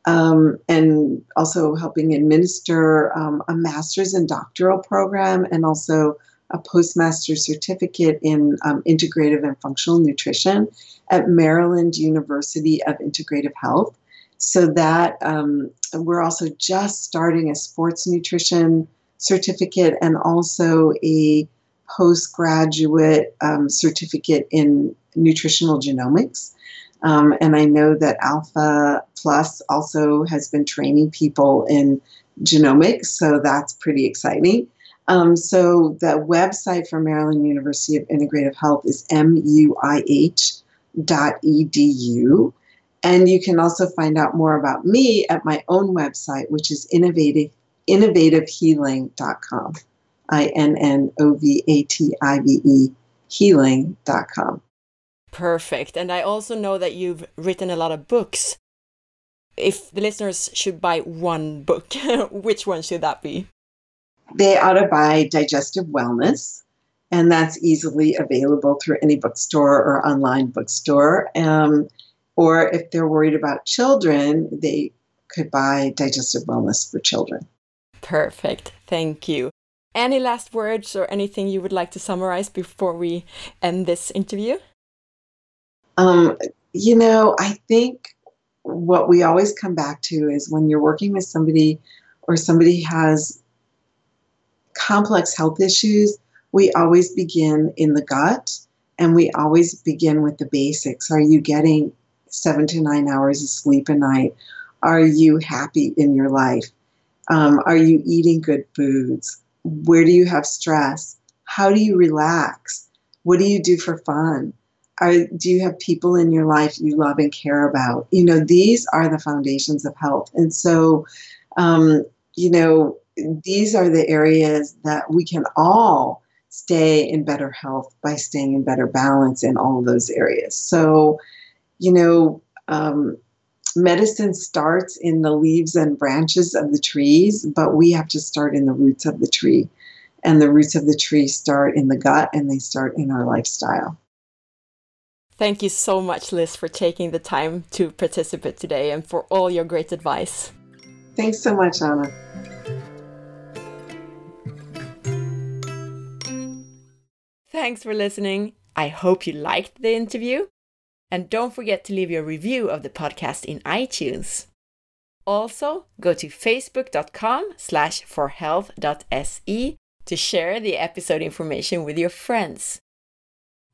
um, and also helping administer um, a master's and doctoral program and also a postmaster certificate in um, integrative and functional nutrition at Maryland University of Integrative Health. So that um, we're also just starting a sports nutrition certificate and also a postgraduate um, certificate in nutritional genomics. Um, and I know that Alpha Plus also has been training people in genomics, so that's pretty exciting. Um, so the website for Maryland University of Integrative Health is muih.edu. And you can also find out more about me at my own website, which is innovative, innovativehealing.com. I N N O V A T I V E healing.com. Perfect. And I also know that you've written a lot of books. If the listeners should buy one book, which one should that be? They ought to buy Digestive Wellness. and that's easily available through any bookstore or online bookstore. Um, or if they're worried about children, they could buy Digestive Wellness for Children. Perfect. Thank you. Any last words or anything you would like to summarize before we end this interview? Um, you know, I think what we always come back to is when you're working with somebody or somebody has complex health issues, we always begin in the gut and we always begin with the basics. Are you getting seven to nine hours of sleep a night? Are you happy in your life? Um, are you eating good foods? Where do you have stress? How do you relax? What do you do for fun? Are, do you have people in your life you love and care about? You know, these are the foundations of health. And so, um, you know, these are the areas that we can all stay in better health by staying in better balance in all those areas. So, you know, um, medicine starts in the leaves and branches of the trees, but we have to start in the roots of the tree. And the roots of the tree start in the gut and they start in our lifestyle. Thank you so much, Liz, for taking the time to participate today and for all your great advice. Thanks so much, Anna. Thanks for listening. I hope you liked the interview. And don't forget to leave your review of the podcast in iTunes. Also, go to facebook.com slash forhealth.se to share the episode information with your friends.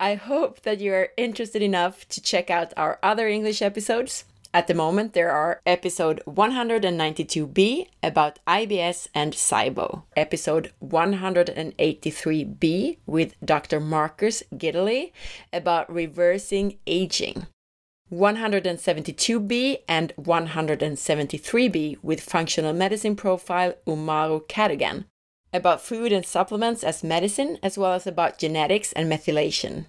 I hope that you are interested enough to check out our other English episodes. At the moment, there are episode 192b about IBS and SIBO, episode 183b with Dr. Marcus Gidley about reversing aging, 172b and 173b with functional medicine profile Umahro Cadogan about food and supplements as medicine, as well as about genetics and methylation.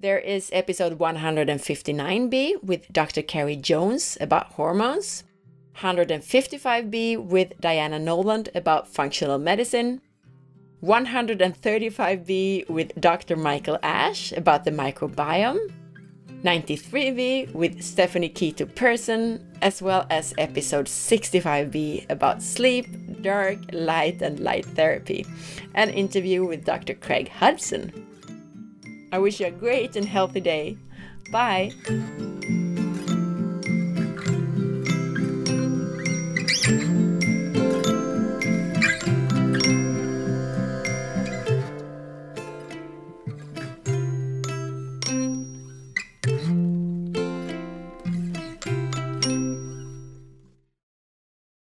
There is episode 159b with Dr. Carrie Jones about hormones, 155b with Diana Noland about functional medicine, 135b with Dr. Michael Ash about the microbiome, 93b with Stephanie Keto Person, as well as episode 65b about sleep, dark, light, and light therapy, an interview with Dr. Craig Hudson. I wish you a great and healthy day. Bye.